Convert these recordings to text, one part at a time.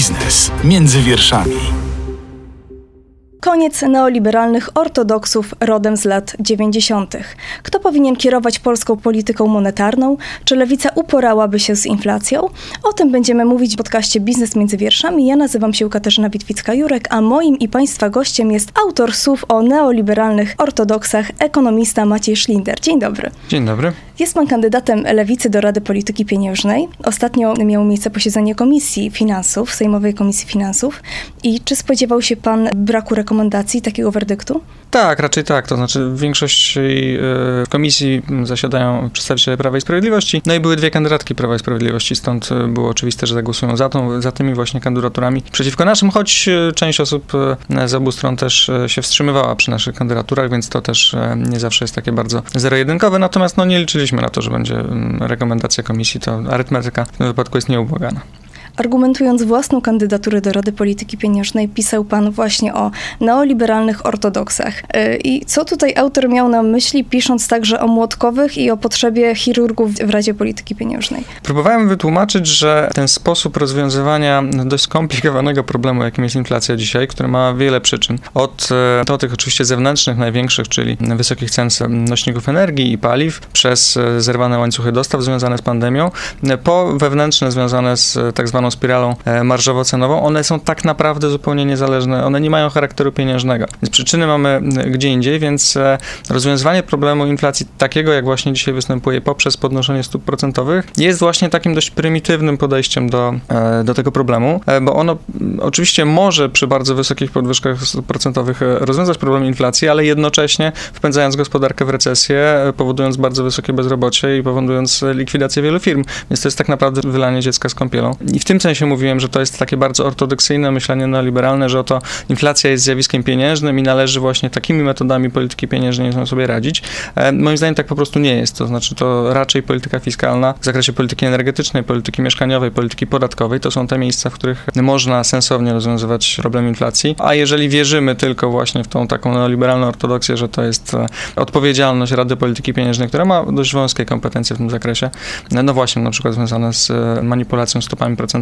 Biznes między wierszami. Koniec neoliberalnych ortodoksów rodem z lat 90. Kto powinien kierować polską polityką monetarną? Czy lewica uporałaby się z inflacją? O tym będziemy mówić w podcaście Biznes między wierszami. Ja nazywam się Katarzyna Witwicka-Jurek, a moim i Państwa gościem jest autor słów o neoliberalnych ortodoksach, ekonomista Maciej Szlinder. Dzień dobry. Dzień dobry. Jest pan kandydatem Lewicy do Rady Polityki Pieniężnej. Ostatnio miało miejsce posiedzenie Komisji Finansów, Sejmowej Komisji Finansów. I czy spodziewał się pan braku rekomendacji takiego werdyktu? Tak, raczej tak. To znaczy w większości w komisji zasiadają przedstawiciele Prawa i Sprawiedliwości. No i były dwie kandydatki Prawa i Sprawiedliwości, stąd było oczywiste, że zagłosują za, tą, za tymi właśnie kandydaturami przeciwko naszym, choć część osób z obu stron też się wstrzymywała przy naszych kandydaturach, więc to też nie zawsze jest takie bardzo zero-jedynkowe. Natomiast no, nie liczyliśmy na to, że będzie rekomendacja komisji, to arytmetyka w tym wypadku jest nieubłagana. Argumentując własną kandydaturę do Rady Polityki Pieniężnej, pisał pan właśnie o neoliberalnych ortodoksach. I co tutaj autor miał na myśli, pisząc także o młotkowych i o potrzebie chirurgów w Radzie Polityki Pieniężnej? Próbowałem wytłumaczyć, że ten sposób rozwiązywania dość skomplikowanego problemu, jakim jest inflacja dzisiaj, który ma wiele przyczyn, od, od tych oczywiście zewnętrznych, największych, czyli wysokich cen nośników energii i paliw, przez zerwane łańcuchy dostaw związane z pandemią, po wewnętrzne związane z tak zwaną spiralą marżowo-cenową, one są tak naprawdę zupełnie niezależne, one nie mają charakteru pieniężnego. Więc przyczyny mamy gdzie indziej, więc rozwiązywanie problemu inflacji takiego, jak właśnie dzisiaj występuje poprzez podnoszenie stóp procentowych, jest właśnie takim dość prymitywnym podejściem do, do tego problemu, bo ono oczywiście może przy bardzo wysokich podwyżkach stóp procentowych rozwiązać problem inflacji, ale jednocześnie wpędzając gospodarkę w recesję, powodując bardzo wysokie bezrobocie i powodując likwidację wielu firm. Więc to jest tak naprawdę wylanie dziecka z kąpielą. I w tym sensie mówiłem, że to jest takie bardzo ortodoksyjne myślenie neoliberalne, że oto inflacja jest zjawiskiem pieniężnym i należy właśnie takimi metodami polityki pieniężnej sobie radzić. Moim zdaniem tak po prostu nie jest. To znaczy to raczej polityka fiskalna w zakresie polityki energetycznej, polityki mieszkaniowej, polityki podatkowej to są te miejsca, w których można sensownie rozwiązywać problem inflacji. A jeżeli wierzymy tylko właśnie w tą taką neoliberalną ortodoksję, że to jest odpowiedzialność Rady Polityki Pieniężnej, która ma dość wąskie kompetencje w tym zakresie, no właśnie na przykład związane z manipulacją stopami procentowymi,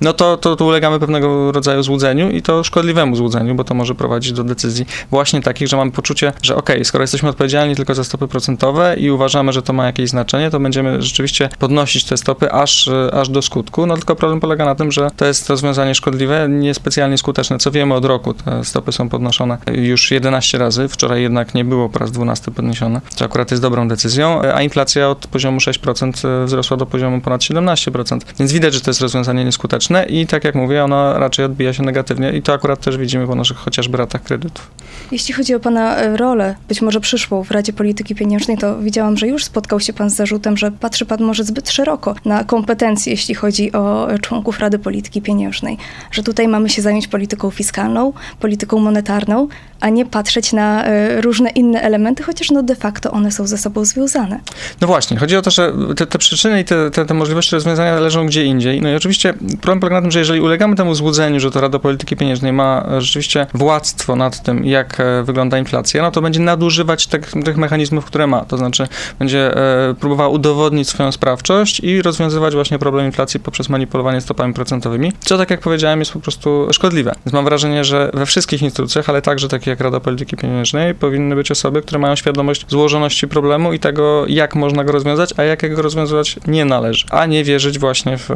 no to, to, to ulegamy pewnego rodzaju złudzeniu i to szkodliwemu złudzeniu, bo to może prowadzić do decyzji właśnie takich, że mamy poczucie, że okay, skoro jesteśmy odpowiedzialni tylko za stopy procentowe i uważamy, że to ma jakieś znaczenie, to będziemy rzeczywiście podnosić te stopy aż, aż do skutku. No tylko problem polega na tym, że to jest rozwiązanie szkodliwe, niespecjalnie skuteczne. Co wiemy od roku, te stopy są podnoszone już 11 razy, wczoraj jednak nie było po raz 12 podniesione, co akurat jest dobrą decyzją, a inflacja od poziomu 6% wzrosła do poziomu ponad 17%. Więc widać, że to jest rozwiązanie nieskuteczne i tak jak mówię, ono raczej odbija się negatywnie i to akurat też widzimy po naszych chociażby ratach kredytów. Jeśli chodzi o Pana rolę, być może przyszłą w Radzie Polityki Pieniężnej, to widziałam, że już spotkał się Pan z zarzutem, że patrzy Pan może zbyt szeroko na kompetencje, jeśli chodzi o członków Rady Polityki Pieniężnej. Że tutaj mamy się zająć polityką fiskalną, polityką monetarną, a nie patrzeć na różne inne elementy, chociaż no de facto one są ze sobą związane. No właśnie, chodzi o to, że te, te przyczyny i te, te, te możliwości rozwiązania leżą gdzie indziej. No i oczywiście problem polega na tym, że jeżeli ulegamy temu złudzeniu, że to Rada Polityki Pieniężnej ma rzeczywiście władztwo nad tym, jak wygląda inflacja, no to będzie nadużywać tych, tych mechanizmów, które ma. To znaczy będzie próbowała udowodnić swoją sprawczość i rozwiązywać właśnie problem inflacji poprzez manipulowanie stopami procentowymi, co tak jak powiedziałem jest po prostu szkodliwe. Więc mam wrażenie, że we wszystkich instytucjach, ale także takie jak Rada Polityki Pieniężnej, powinny być osoby, które mają świadomość złożoności problemu i tego, jak można go rozwiązać, a jak go rozwiązywać nie należy, a nie wierzyć właśnie w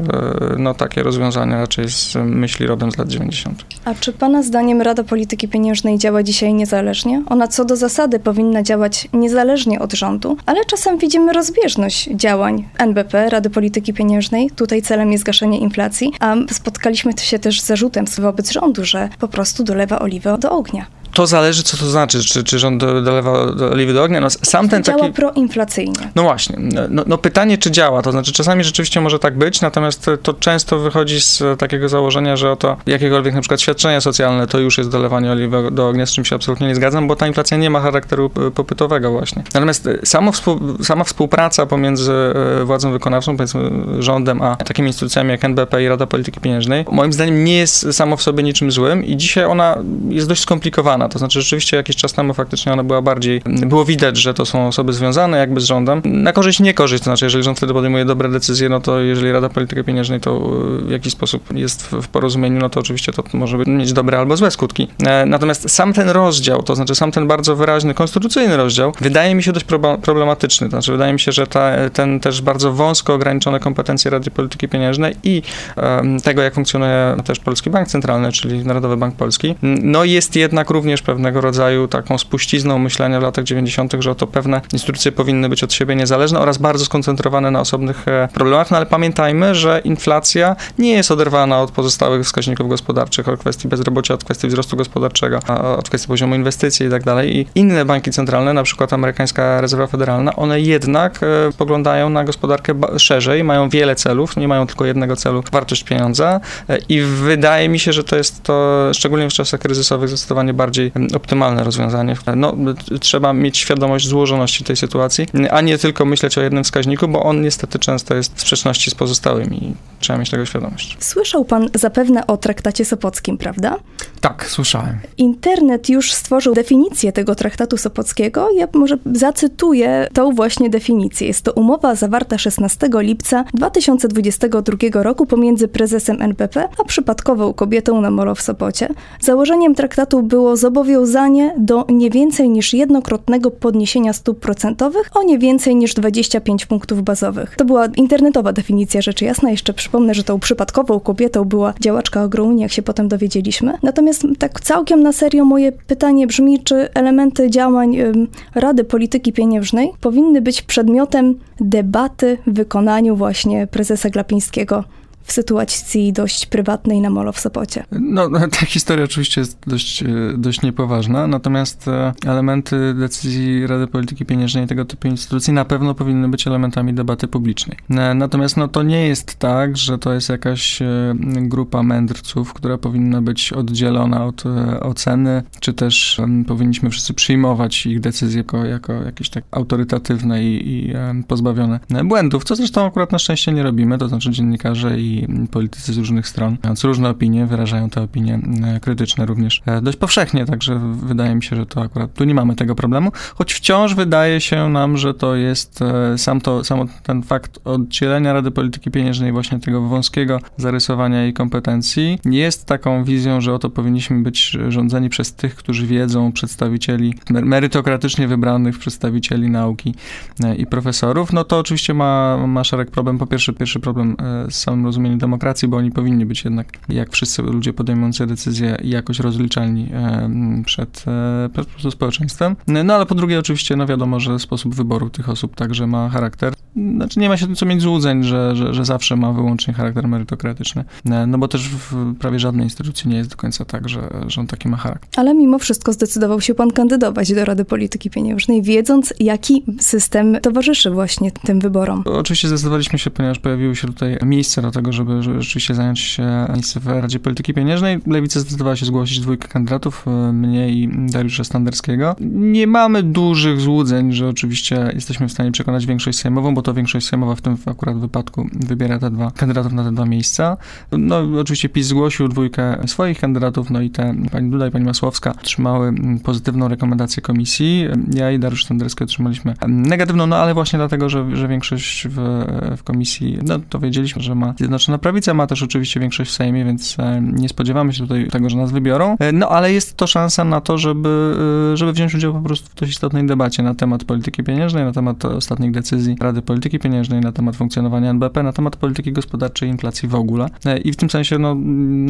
no, takie rozwiązania raczej z myśli rodem z lat 90. A czy Pana zdaniem Rada Polityki Pieniężnej działa dzisiaj niezależnie? Ona co do zasady powinna działać niezależnie od rządu, ale czasem widzimy rozbieżność działań NBP, Rady Polityki Pieniężnej. Tutaj celem jest gaszenie inflacji, a spotkaliśmy się też z zarzutem wobec rządu, że po prostu dolewa oliwę do ognia. To zależy, co to znaczy, czy, czy rząd dolewa oliwy do ognia. No, sam ten działa taki... proinflacyjnie. No właśnie. No, no, pytanie, czy działa. To znaczy, czasami rzeczywiście może tak być, natomiast to często wychodzi z takiego założenia, że oto jakiekolwiek na przykład świadczenia socjalne to już jest dolewanie oliwy do ognia, z czym się absolutnie nie zgadzam, bo ta inflacja nie ma charakteru popytowego właśnie. Natomiast samo współ, sama współpraca pomiędzy władzą wykonawczą, powiedzmy rządem, a takimi instytucjami jak NBP i Rada Polityki Pieniężnej, moim zdaniem nie jest samo w sobie niczym złym i dzisiaj ona jest dość skomplikowana To znaczy, rzeczywiście jakiś czas temu faktycznie ona była bardziej, było widać, że to są osoby związane jakby z rządem. Na korzyść, niekorzyść, to znaczy, jeżeli rząd wtedy podejmuje dobre decyzje, no to jeżeli Rada Polityki Pieniężnej to w jakiś sposób jest w, porozumieniu, no to oczywiście to może mieć dobre albo złe skutki. E, natomiast sam ten rozdział, to znaczy sam ten bardzo wyraźny, konstytucyjny rozdział, wydaje mi się dość problematyczny. To znaczy, wydaje mi się, że ta, ten też bardzo wąsko ograniczone kompetencje Rady Polityki Pieniężnej i tego, jak funkcjonuje też Polski Bank Centralny, czyli Narodowy Bank Polski, no jest jednak również pewnego rodzaju taką spuścizną myślenia w latach 90., że oto pewne instytucje powinny być od siebie niezależne oraz bardzo skoncentrowane na osobnych e, problemach, no ale pamiętajmy, że inflacja nie jest oderwana od pozostałych wskaźników gospodarczych, od kwestii bezrobocia, od kwestii wzrostu gospodarczego, od kwestii poziomu inwestycji i tak dalej. I inne banki centralne, na przykład amerykańska rezerwa federalna, one jednak e, poglądają na gospodarkę szerzej, mają wiele celów, nie mają tylko jednego celu, wartość pieniądza e, i wydaje mi się, że to jest to, szczególnie w czasach kryzysowych, zdecydowanie bardziej optymalne rozwiązanie. No, trzeba mieć świadomość złożoności tej sytuacji, a nie tylko myśleć o jednym wskaźniku, bo on niestety często jest w sprzeczności z pozostałymi. Trzeba mieć tego świadomość. Słyszał pan zapewne o traktacie sopockim, prawda? Tak, słyszałem. Internet już stworzył definicję tego traktatu sopockiego. Ja może zacytuję tą właśnie definicję. Jest to umowa zawarta 16 lipca 2022 roku pomiędzy prezesem NBP a przypadkową kobietą na molo w Sopocie. Założeniem traktatu było zobowiązanie do nie więcej niż jednokrotnego podniesienia stóp procentowych o nie więcej niż 25 punktów bazowych. To była internetowa definicja rzeczy jasna. Jeszcze przypomnę, że tą przypadkową kobietą była działaczka Ogrouni, jak się potem dowiedzieliśmy. Natomiast tak całkiem na serio moje pytanie brzmi, czy elementy działań Rady Polityki Pieniężnej powinny być przedmiotem debaty w wykonaniu właśnie prezesa Glapińskiego w sytuacji dość prywatnej na molo w Sopocie. No, ta historia oczywiście jest dość, e, dość niepoważna, natomiast e, elementy decyzji Rady Polityki Pieniężnej tego typu instytucji na pewno powinny być elementami debaty publicznej. E, natomiast no, to nie jest tak, że to jest jakaś grupa mędrców, która powinna być oddzielona od oceny, czy też powinniśmy wszyscy przyjmować ich decyzje jako, jako jakieś tak autorytatywne i, i pozbawione błędów, co zresztą akurat na szczęście nie robimy, to znaczy dziennikarze i politycy z różnych stron, mając różne opinie, wyrażają te opinie e, krytyczne również e, dość powszechnie, także wydaje mi się, że to akurat tu nie mamy tego problemu, choć wciąż wydaje się nam, że to jest e, sam, to, sam ten fakt oddzielenia Rady Polityki Pieniężnej, właśnie tego wąskiego zarysowania jej kompetencji, jest taką wizją, że oto powinniśmy być rządzeni przez tych, którzy wiedzą, przedstawicieli merytokratycznie wybranych przedstawicieli nauki i profesorów, no to oczywiście ma, ma szereg problem. Po pierwsze, pierwszy problem z samym rozumieniem rozumieniu demokracji, bo oni powinni być jednak, jak wszyscy ludzie podejmujący decyzje, jakoś rozliczalni e, przed, e, przed społeczeństwem. No ale po drugie, oczywiście, no wiadomo, że sposób wyboru tych osób także ma charakter. Znaczy nie ma się co mieć złudzeń, że, że, że zawsze ma wyłącznie charakter merytokratyczny. E, no bo też w prawie żadnej instytucji nie jest do końca tak, że, że on taki ma charakter. Ale mimo wszystko zdecydował się pan kandydować do Rady Polityki Pieniężnej, wiedząc, jaki system towarzyszy właśnie tym wyborom. Oczywiście zdecydowaliśmy się, ponieważ pojawiły się tutaj miejsce do tego, żeby, żeby rzeczywiście zająć się miejsce w Radzie Polityki Pieniężnej. Lewica zdecydowała się zgłosić dwójkę kandydatów, e, mnie i Dariusza Standerskiego. Nie mamy dużych złudzeń, że oczywiście jesteśmy w stanie przekonać większość sejmową, bo to większość sejmowa w tym akurat wypadku wybiera te dwa kandydatów na te dwa miejsca. No oczywiście PiS zgłosił dwójkę swoich kandydatów, no i te pani Duda i pani Masłowska otrzymały pozytywną rekomendację komisji. Ja i Dariusz Standerski otrzymaliśmy negatywną, no ale właśnie dlatego, że, że większość w, w komisji, no to wiedzieliśmy, że ma zjednoczone Zjednoczona Prawica ma też oczywiście większość w Sejmie, więc e, nie spodziewamy się tutaj tego, że nas wybiorą. E, no ale jest to szansa na to, żeby, e, żeby wziąć udział po prostu w dość istotnej debacie na temat polityki pieniężnej, na temat ostatnich decyzji Rady Polityki Pieniężnej, na temat funkcjonowania NBP, na temat polityki gospodarczej inflacji w ogóle. I w tym sensie no,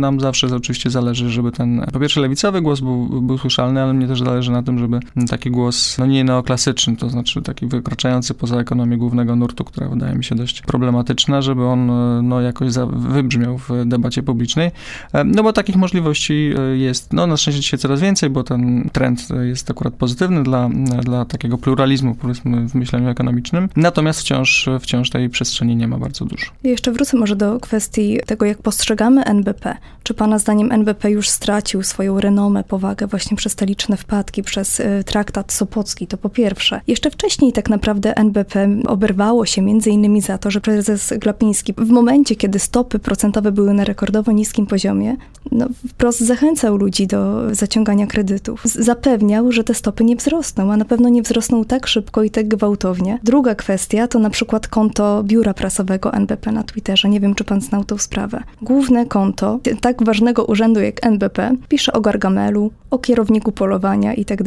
nam zawsze oczywiście zależy, żeby ten po pierwsze lewicowy głos był, był słyszalny, ale mnie też zależy na tym, żeby taki głos no nie neoklasyczny, to znaczy taki wykraczający poza ekonomię głównego nurtu, która wydaje mi się dość problematyczna, żeby on no jakoś wybrzmiał w debacie publicznej. E, no bo takich możliwości e, jest, no na szczęście dzisiaj coraz więcej, bo ten trend jest akurat pozytywny dla, dla takiego pluralizmu, powiedzmy, w myśleniu ekonomicznym. Natomiast wciąż, wciąż tej przestrzeni nie ma bardzo dużo. Jeszcze wrócę może do kwestii tego, jak postrzegamy NBP Czy Pana zdaniem NBP już stracił swoją renomę, powagę właśnie przez te liczne wpadki, przez traktat Sopocki? To po pierwsze. Jeszcze wcześniej tak naprawdę NBP oberwało się między innymi za to, że prezes Glapiński w momencie, kiedy stopy procentowe były na rekordowo niskim poziomie, no, wprost zachęcał ludzi do zaciągania kredytów. Zapewniał, że te stopy nie wzrosną, a na pewno nie wzrosną tak szybko i tak gwałtownie. Druga kwestia to na przykład konto biura prasowego NBP na Twitterze. Nie wiem, czy pan znał tą sprawę. Główne konto tak ważnego urzędu jak NBP pisze o Gargamelu, o kierowniku polowania i tak.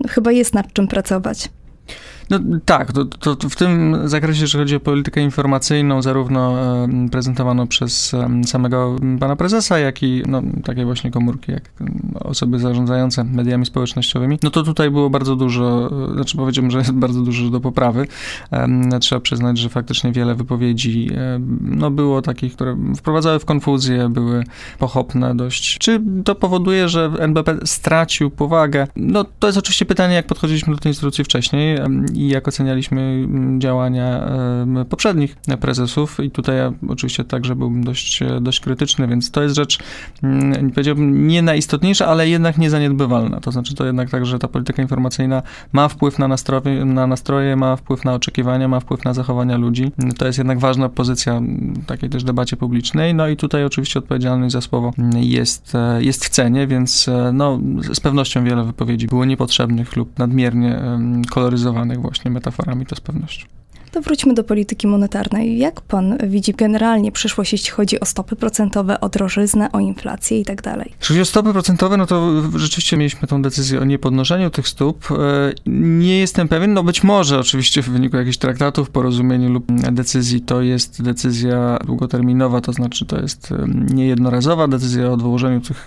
No, chyba jest nad czym pracować. No tak, to, to, w tym zakresie, jeżeli chodzi o politykę informacyjną, zarówno prezentowano przez samego pana prezesa, jak i no, takie właśnie komórki, jak osoby zarządzające mediami społecznościowymi, no to tutaj było bardzo dużo, znaczy powiedziałbym, że jest bardzo dużo do poprawy. Trzeba przyznać, że faktycznie wiele wypowiedzi no, było takich, które wprowadzały w konfuzję, były pochopne dość. Czy to powoduje, że NBP stracił powagę? No to jest oczywiście pytanie, jak podchodziliśmy do tej instytucji wcześniej i jak ocenialiśmy mm, działania poprzednich prezesów i tutaj ja oczywiście także byłbym dość, dość krytyczny, więc to jest rzecz, mm, powiedziałbym, nie najistotniejsza, ale jednak niezaniedbywalna. To znaczy to jednak tak, że ta polityka informacyjna ma wpływ na nastroje, na nastroje, ma wpływ na oczekiwania, ma wpływ na zachowania ludzi. To jest jednak ważna pozycja takiej też debacie publicznej. No i tutaj oczywiście odpowiedzialność za słowo jest, jest w cenie, więc no, z pewnością wiele wypowiedzi było niepotrzebnych lub nadmiernie koloryzowanych właśnie metaforami, to z pewnością. To wróćmy do polityki monetarnej. Jak pan widzi generalnie przyszłość, jeśli chodzi o stopy procentowe, o drożyznę, o inflację i tak dalej? Jeśli chodzi o stopy procentowe, no to rzeczywiście mieliśmy tą decyzję o niepodnoszeniu tych stóp. E, nie jestem pewien, no być może oczywiście w wyniku jakichś traktatów, porozumień lub decyzji to jest decyzja długoterminowa, to znaczy to jest niejednorazowa decyzja o odłożeniu tych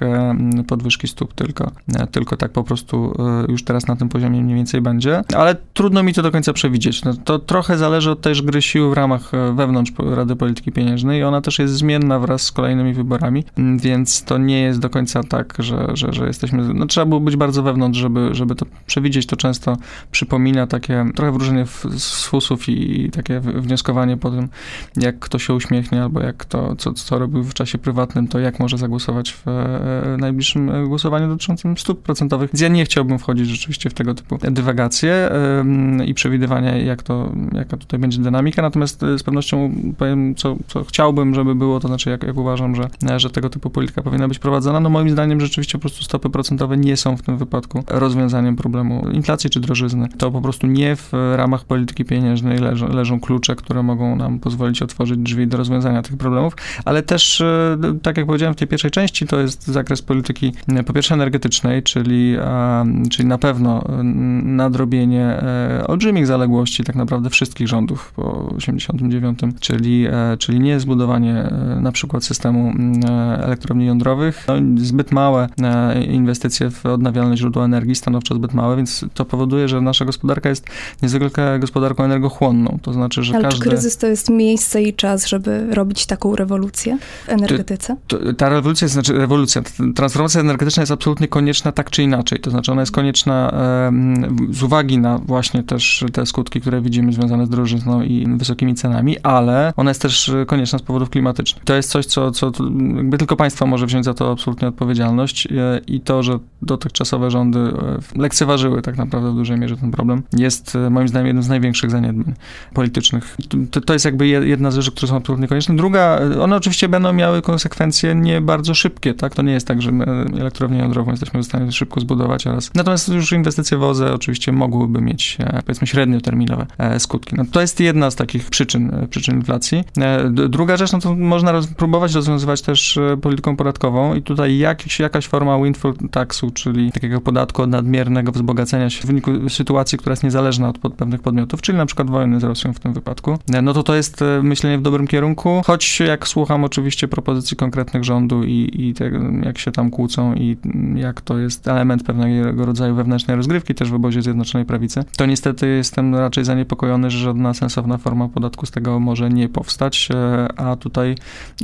podwyżki stóp, tylko, e, tylko tak po prostu e, już teraz na tym poziomie mniej więcej będzie, ale trudno mi to do końca przewidzieć. No, to trochę zależy zależy od też gry sił w ramach e, wewnątrz Rady Polityki Pieniężnej i ona też jest zmienna wraz z kolejnymi wyborami, mm, więc to nie jest do końca tak, że, że, że jesteśmy, no trzeba było być bardzo wewnątrz, żeby, żeby to przewidzieć, to często przypomina takie trochę wróżenie z fusów i takie wnioskowanie po tym, jak kto się uśmiechnie, albo jak kto, co, co robił w czasie prywatnym, to jak może zagłosować w e, najbliższym e, głosowaniu dotyczącym stóp procentowych. Więc ja nie chciałbym wchodzić rzeczywiście w tego typu dywagacje i przewidywania, jak to, jaka tutaj będzie dynamika, natomiast y, z pewnością powiem, co, co chciałbym, żeby było, to znaczy jak, jak uważam, że, że tego typu polityka powinna być prowadzona. No moim zdaniem rzeczywiście po prostu stopy procentowe nie są w tym wypadku rozwiązaniem problemu inflacji czy drożyzny. To po prostu nie w ramach polityki pieniężnej leżą, leżą klucze, które mogą nam pozwolić otworzyć drzwi do rozwiązania tych problemów, ale też, y, tak jak powiedziałem w tej pierwszej części, to jest zakres polityki y, po pierwsze energetycznej, czyli, czyli na pewno nadrobienie olbrzymich zaległości tak naprawdę wszystkich rządów po 89, czyli, e, czyli nie zbudowanie e, na przykład systemu mm, e, elektrowni jądrowych, no, zbyt małe inwestycje w odnawialne źródła energii, stanowczo zbyt małe, więc to powoduje, że nasza gospodarka jest niezwykle gospodarką energochłonną, to znaczy, że Ale każdy... czy kryzys to jest miejsce i czas, żeby robić taką rewolucję w energetyce? To, ta rewolucja, znaczy rewolucja, transformacja energetyczna jest absolutnie konieczna tak czy inaczej, to znaczy ona jest konieczna z uwagi na właśnie też te skutki, które widzimy związane z drożyzną i wysokimi cenami, ale ona jest też konieczna z powodów klimatycznych. To jest coś, co, co jakby tylko państwo może wziąć za to absolutnie odpowiedzialność e, i to, że dotychczasowe rządy e, lekceważyły tak naprawdę w dużej mierze ten problem, jest e, moim zdaniem jednym z największych zaniedbań politycznych. To, to jest jakby jedna z rzeczy, które są absolutnie konieczne. Druga, one oczywiście będą miały konsekwencje nie bardzo szybkie, tak? To nie jest tak, że my elektrownię jądrową jesteśmy w stanie szybko zbudować oraz. Natomiast już inwestycje w OZE oczywiście mogłyby mieć, powiedzmy, średnioterminowe skutki. To jest jedna z takich przyczyn, e, przyczyn inflacji. E, druga rzecz, no to można roz, próbować rozwiązywać też e, polityką podatkową i tutaj jak, jakaś forma windfall taxu, czyli takiego podatku od nadmiernego wzbogacenia się w wyniku sytuacji, która jest niezależna od pod pewnych podmiotów, czyli na przykład wojny z Rosją w tym wypadku, no to to jest myślenie w dobrym kierunku, choć jak słucham oczywiście propozycji konkretnych rządu i, i tego, jak się tam kłócą i jak to jest element pewnego rodzaju wewnętrznej rozgrywki też w obozie Zjednoczonej Prawicy, to niestety jestem raczej zaniepokojony, że żadne żadna sensowna forma podatku z tego może nie powstać, e, a tutaj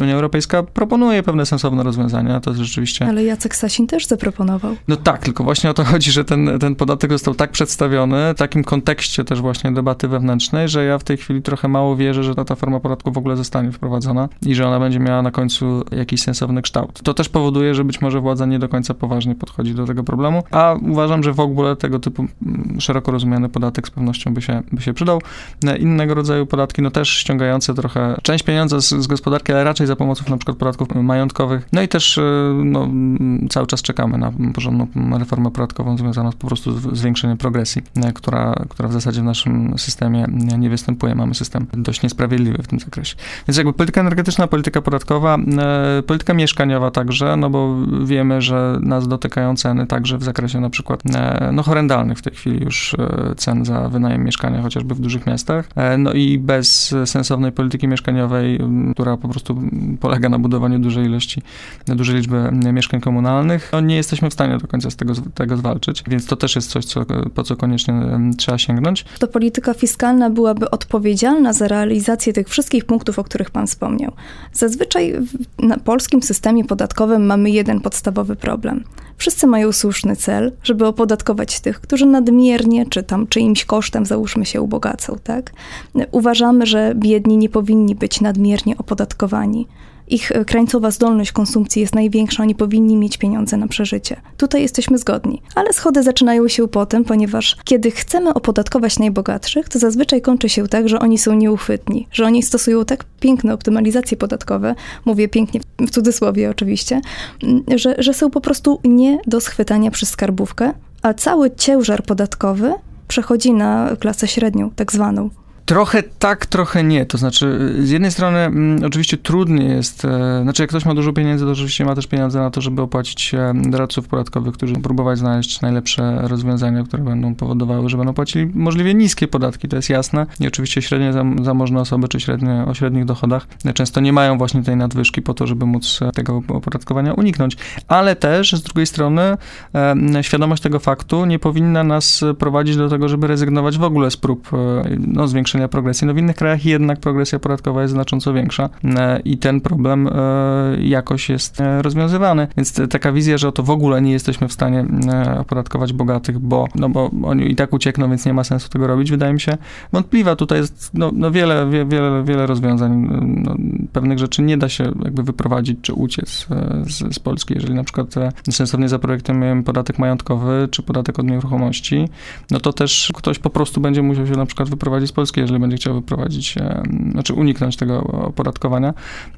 Unia Europejska proponuje pewne sensowne rozwiązania, to jest rzeczywiście... Ale Jacek Sasin też zaproponował. No tak, tylko właśnie o to chodzi, że ten, ten podatek został tak przedstawiony, w takim kontekście też właśnie debaty wewnętrznej, że ja w tej chwili trochę mało wierzę, że ta, ta forma podatku w ogóle zostanie wprowadzona i że ona będzie miała na końcu jakiś sensowny kształt. To też powoduje, że być może władza nie do końca poważnie podchodzi do tego problemu, a uważam, że w ogóle tego typu mm, szeroko rozumiany podatek z pewnością by się, by się przydał. Innego rodzaju podatki, no też ściągające trochę część pieniądza z, z gospodarki, ale raczej za pomocą na przykład podatków majątkowych. No i też e, no, cały czas czekamy na porządną reformę podatkową związaną po prostu z zwiększeniem progresji, e, która, która w zasadzie w naszym systemie nie występuje. Mamy system dość niesprawiedliwy w tym zakresie. Więc jakby polityka energetyczna, polityka podatkowa, polityka mieszkaniowa także, no bo wiemy, że nas dotykają ceny także w zakresie na przykład no, horrendalnych w tej chwili już cen za wynajem mieszkania, chociażby w dużych miastach. E, no i bez sensownej polityki mieszkaniowej, która po prostu polega na budowaniu dużej ilości, dużej liczby mieszkań komunalnych, no nie jesteśmy w stanie do końca z tego, tego zwalczyć, więc to też jest coś, co, po co koniecznie trzeba sięgnąć. To polityka fiskalna byłaby odpowiedzialna za realizację tych wszystkich punktów, o których pan wspomniał. Zazwyczaj w polskim systemie podatkowym mamy jeden podstawowy problem. Wszyscy mają słuszny cel, żeby opodatkować tych, którzy nadmiernie, czy tam czyimś kosztem, załóżmy się, ubogacą, tak? Uważamy, że biedni nie powinni być nadmiernie opodatkowani ich e, krańcowa zdolność konsumpcji jest największa, oni powinni mieć pieniądze na przeżycie. Tutaj jesteśmy zgodni. Ale schody zaczynają się potem, ponieważ kiedy chcemy opodatkować najbogatszych, to zazwyczaj kończy się tak, że oni są nieuchwytni, że oni stosują tak piękne optymalizacje podatkowe, mówię pięknie w cudzysłowie oczywiście, że, że są po prostu nie do schwytania przez skarbówkę, a cały ciężar podatkowy przechodzi na klasę średnią, tak zwaną. Trochę tak, trochę nie. To znaczy, z jednej strony m, oczywiście trudniej jest, e, znaczy jak ktoś ma dużo pieniędzy, to oczywiście ma też pieniądze na to, żeby opłacić e, doradców podatkowych, którzy próbować znaleźć najlepsze rozwiązania, które będą powodowały, że będą płacili możliwie niskie podatki, to jest jasne. I oczywiście średnie zam, zamożne osoby, czy średnie o średnich dochodach e, często nie mają właśnie tej nadwyżki po to, żeby móc e, tego opodatkowania uniknąć. Ale też z drugiej strony e, świadomość tego faktu nie powinna nas prowadzić do tego, żeby rezygnować w ogóle z prób e, no, zwiększenia zwiększenia progresji. No w innych krajach jednak progresja podatkowa jest znacząco większa e, i ten problem e, jakoś jest e, rozwiązywany. Więc taka wizja, że to w ogóle nie jesteśmy w stanie opodatkować bogatych, bo, no bo oni i tak uciekną, więc nie ma sensu tego robić, wydaje mi się wątpliwa. Tutaj jest no, no wiele, wie, wiele, wiele rozwiązań. No, pewnych rzeczy nie da się jakby wyprowadzić czy uciec z, z Polski. Jeżeli na przykład sensownie zaprojektujemy podatek majątkowy czy podatek od nieruchomości, no to też ktoś po prostu będzie musiał się na przykład wyprowadzić z Polski, jeżeli będzie chciał wyprowadzić, e, znaczy uniknąć tego opodatkowania,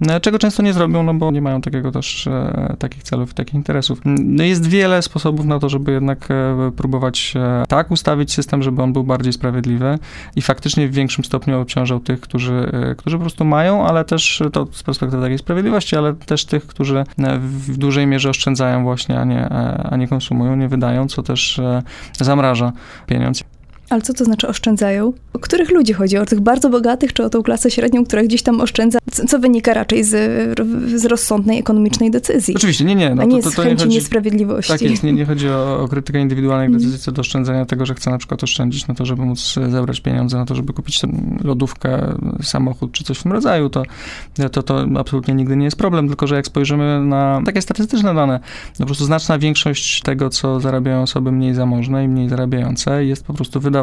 e, czego często nie zrobią, no bo nie mają takiego też e, takich celów takich interesów. No jest wiele sposobów na to, żeby jednak próbować tak ustawić system, żeby on był bardziej sprawiedliwy i faktycznie w większym stopniu obciążał tych, którzy, którzy po prostu mają, ale też to z perspektywy takiej sprawiedliwości, ale też tych, którzy w dużej mierze oszczędzają właśnie, a nie, a nie konsumują, nie wydają, co też zamraża pieniądz. Ale co to znaczy oszczędzają? O których ludzi chodzi? O tych bardzo bogatych, czy o tą klasę średnią, która gdzieś tam oszczędza? Co wynika raczej z, z rozsądnej ekonomicznej decyzji? Oczywiście, nie, nie. No, a nie to, to, to nie chodzi, niesprawiedliwości. Tak jest, nie, nie chodzi o, o krytykę indywidualnych mm. decyzji co do oszczędzania tego, że chce na przykład oszczędzić na to, żeby móc zebrać pieniądze na to, żeby kupić lodówkę, samochód czy coś w tym rodzaju. To, to, to absolutnie nigdy nie jest problem, tylko że jak spojrzymy na takie statystyczne dane, no po prostu znaczna większość tego, co zarabiają osoby mniej zamożne i mniej zarabiające jest po prostu wydawane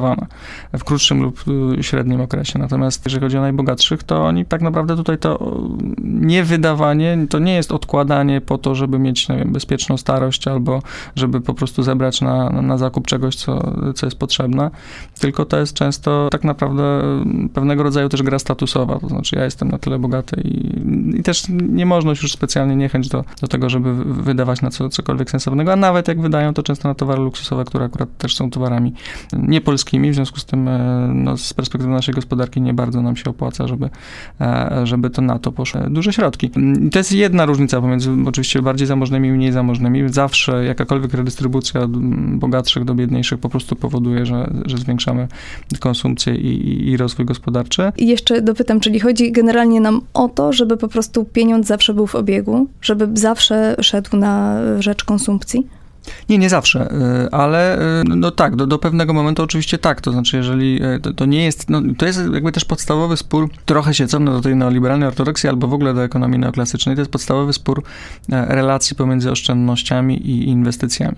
w krótszym lub y, średnim okresie. Natomiast jeżeli chodzi o najbogatszych, to oni tak naprawdę tutaj to nie wydawanie, to nie jest odkładanie po to, żeby mieć, nie wiem, bezpieczną starość albo żeby po prostu zebrać na, na zakup czegoś, co, co jest potrzebne, tylko to jest często tak naprawdę pewnego rodzaju też gra statusowa, to znaczy ja jestem na tyle bogaty i, i też niemożność już specjalnie niechęć do, do tego, żeby wydawać na co, cokolwiek sensownego, a nawet jak wydają, to często na towary luksusowe, które akurat też są towarami niepolskimi, w związku z tym e, no, z perspektywy naszej gospodarki nie bardzo nam się opłaca, żeby, e, żeby to na to poszły duże środki. I to jest jedna różnica pomiędzy oczywiście bardziej zamożnymi i mniej zamożnymi. Zawsze jakakolwiek redystrybucja od bogatszych do biedniejszych po prostu powoduje, że, że zwiększamy konsumpcję i, i rozwój gospodarczy. I jeszcze dopytam, czyli chodzi generalnie nam o to, żeby po prostu pieniądz zawsze był w obiegu, żeby zawsze szedł na rzecz konsumpcji? Nie, nie zawsze, y, ale y, no tak, do, do pewnego momentu oczywiście tak, to znaczy jeżeli y, to, to nie jest, no, to jest jakby też podstawowy spór, trochę się cofnę do tej neoliberalnej ortodoksji albo w ogóle do ekonomii neoklasycznej, to jest podstawowy spór e, relacji pomiędzy oszczędnościami i inwestycjami.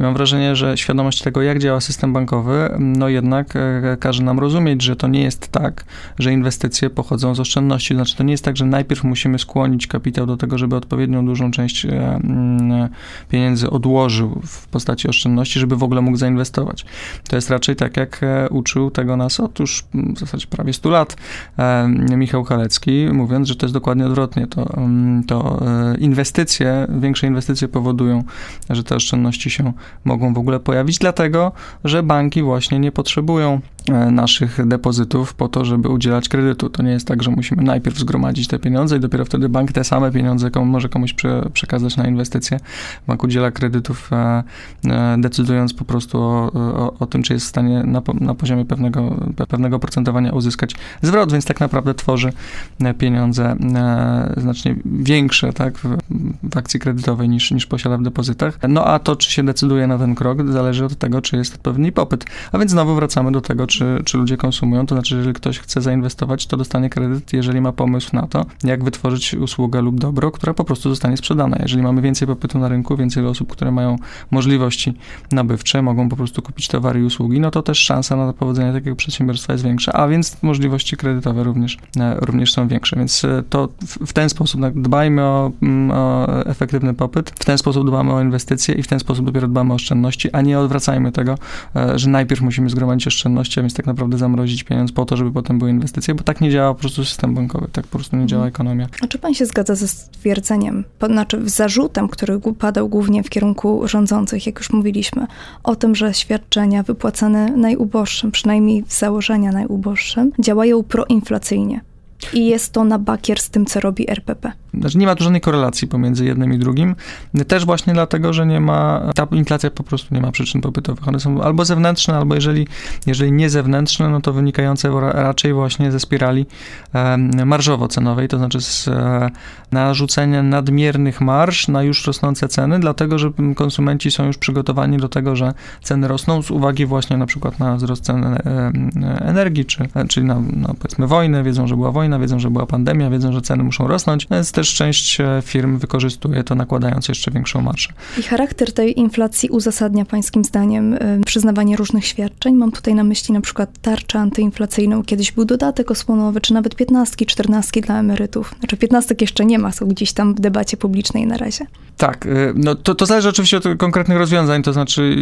I mam wrażenie, że świadomość tego, jak działa system bankowy, no jednak e, każe nam rozumieć, że to nie jest tak, że inwestycje pochodzą z oszczędności, znaczy to nie jest tak, że najpierw musimy skłonić kapitał do tego, żeby odpowiednią dużą część e, pieniędzy odłożył w postaci oszczędności, żeby w ogóle mógł zainwestować. To jest raczej tak, jak e, uczył tego nas otóż w zasadzie prawie 100 lat e, Michał Kalecki, mówiąc, że to jest dokładnie odwrotnie. To, mm, to e, inwestycje, większe inwestycje powodują, że te oszczędności się mogą w ogóle pojawić, dlatego, że banki właśnie nie potrzebują naszych depozytów po to, żeby udzielać kredytu. To nie jest tak, że musimy najpierw zgromadzić te pieniądze i dopiero wtedy bank te same pieniądze komu, może komuś przekazać na inwestycje. Bank udziela kredytów E, decydując po prostu o, o, o tym, czy jest w stanie na, na poziomie pewnego, pewnego procentowania uzyskać zwrot, więc tak naprawdę tworzy e, pieniądze e, znacznie większe tak, w, w akcji kredytowej niż, niż posiada w depozytach. No a to, czy się decyduje na ten krok, zależy od tego, czy jest odpowiedni popyt. A więc znowu wracamy do tego, czy, czy ludzie konsumują, to znaczy, jeżeli ktoś chce zainwestować, to dostanie kredyt, jeżeli ma pomysł na to, jak wytworzyć usługę lub dobro, która po prostu zostanie sprzedana. Jeżeli mamy więcej popytu na rynku, więcej osób, które mają możliwości nabywcze, mogą po prostu kupić towary i usługi, no to też szansa na powodzenie takiego przedsiębiorstwa jest większa, a więc możliwości kredytowe również, e, również są większe. Więc e, to w ten sposób dbajmy o, mm, o efektywny popyt, w ten sposób dbamy o inwestycje i w ten sposób dopiero dbamy o oszczędności, a nie odwracajmy tego, e, że najpierw musimy zgromadzić oszczędności, a więc tak naprawdę zamrozić pieniądz po to, żeby potem były inwestycje, bo tak nie działa po prostu system bankowy, tak po prostu nie działa mhm. ekonomia. A czy pan się zgadza ze stwierdzeniem, znaczy z zarzutem, który padał głównie w kierunku rządzących, jak już mówiliśmy, o tym, że świadczenia wypłacane najuboższym, przynajmniej w założenia najuboższym, działają proinflacyjnie. I jest to na bakier z tym, co robi RPP. Znaczy nie ma tu żadnej korelacji pomiędzy jednym i drugim. Też właśnie dlatego, że nie ma, ta inflacja po prostu nie ma przyczyn popytowych. One są albo zewnętrzne, albo jeżeli, jeżeli nie zewnętrzne, no to wynikające raczej właśnie ze spirali marżowo-cenowej, to znaczy z e, narzucenia nadmiernych marsz na już rosnące ceny, dlatego, że konsumenci są już przygotowani do tego, że ceny rosną z uwagi właśnie na przykład na wzrost cen e, energii, czy, czyli na, na powiedzmy wojnę, wiedzą, że była wojna, wiedzą, że była pandemia, wiedzą, że ceny muszą rosnąć, więc też część e, firm wykorzystuje to, nakładając jeszcze większą marżę. I charakter tej inflacji uzasadnia pańskim zdaniem e, przyznawanie różnych świadczeń? Mam tutaj na myśli na przykład tarczę antyinflacyjną. Kiedyś był dodatek osłonowy, czy nawet piętnastki, czternastki dla emerytów. Znaczy piętnastek jeszcze nie ma, są gdzieś tam w debacie publicznej na razie. Tak, e, no to, to zależy oczywiście od konkretnych rozwiązań, to znaczy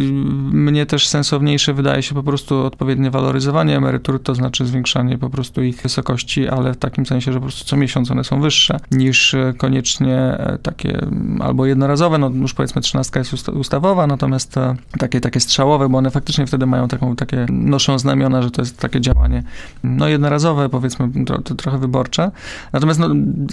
mnie też sensowniejsze wydaje się po prostu odpowiednie waloryzowanie emerytur, to znaczy zwiększanie po prostu ich wysokości, ale w takim sensie, że po prostu co miesiąc one są wyższe niż niż koniecznie e, takie albo jednorazowe, no już powiedzmy trzynastka jest ustawowa, natomiast e, takie, takie strzałowe, bo one faktycznie wtedy mają taką, takie, noszą znamiona, że to jest takie działanie, no jednorazowe, powiedzmy to trochę wyborcze. Natomiast no,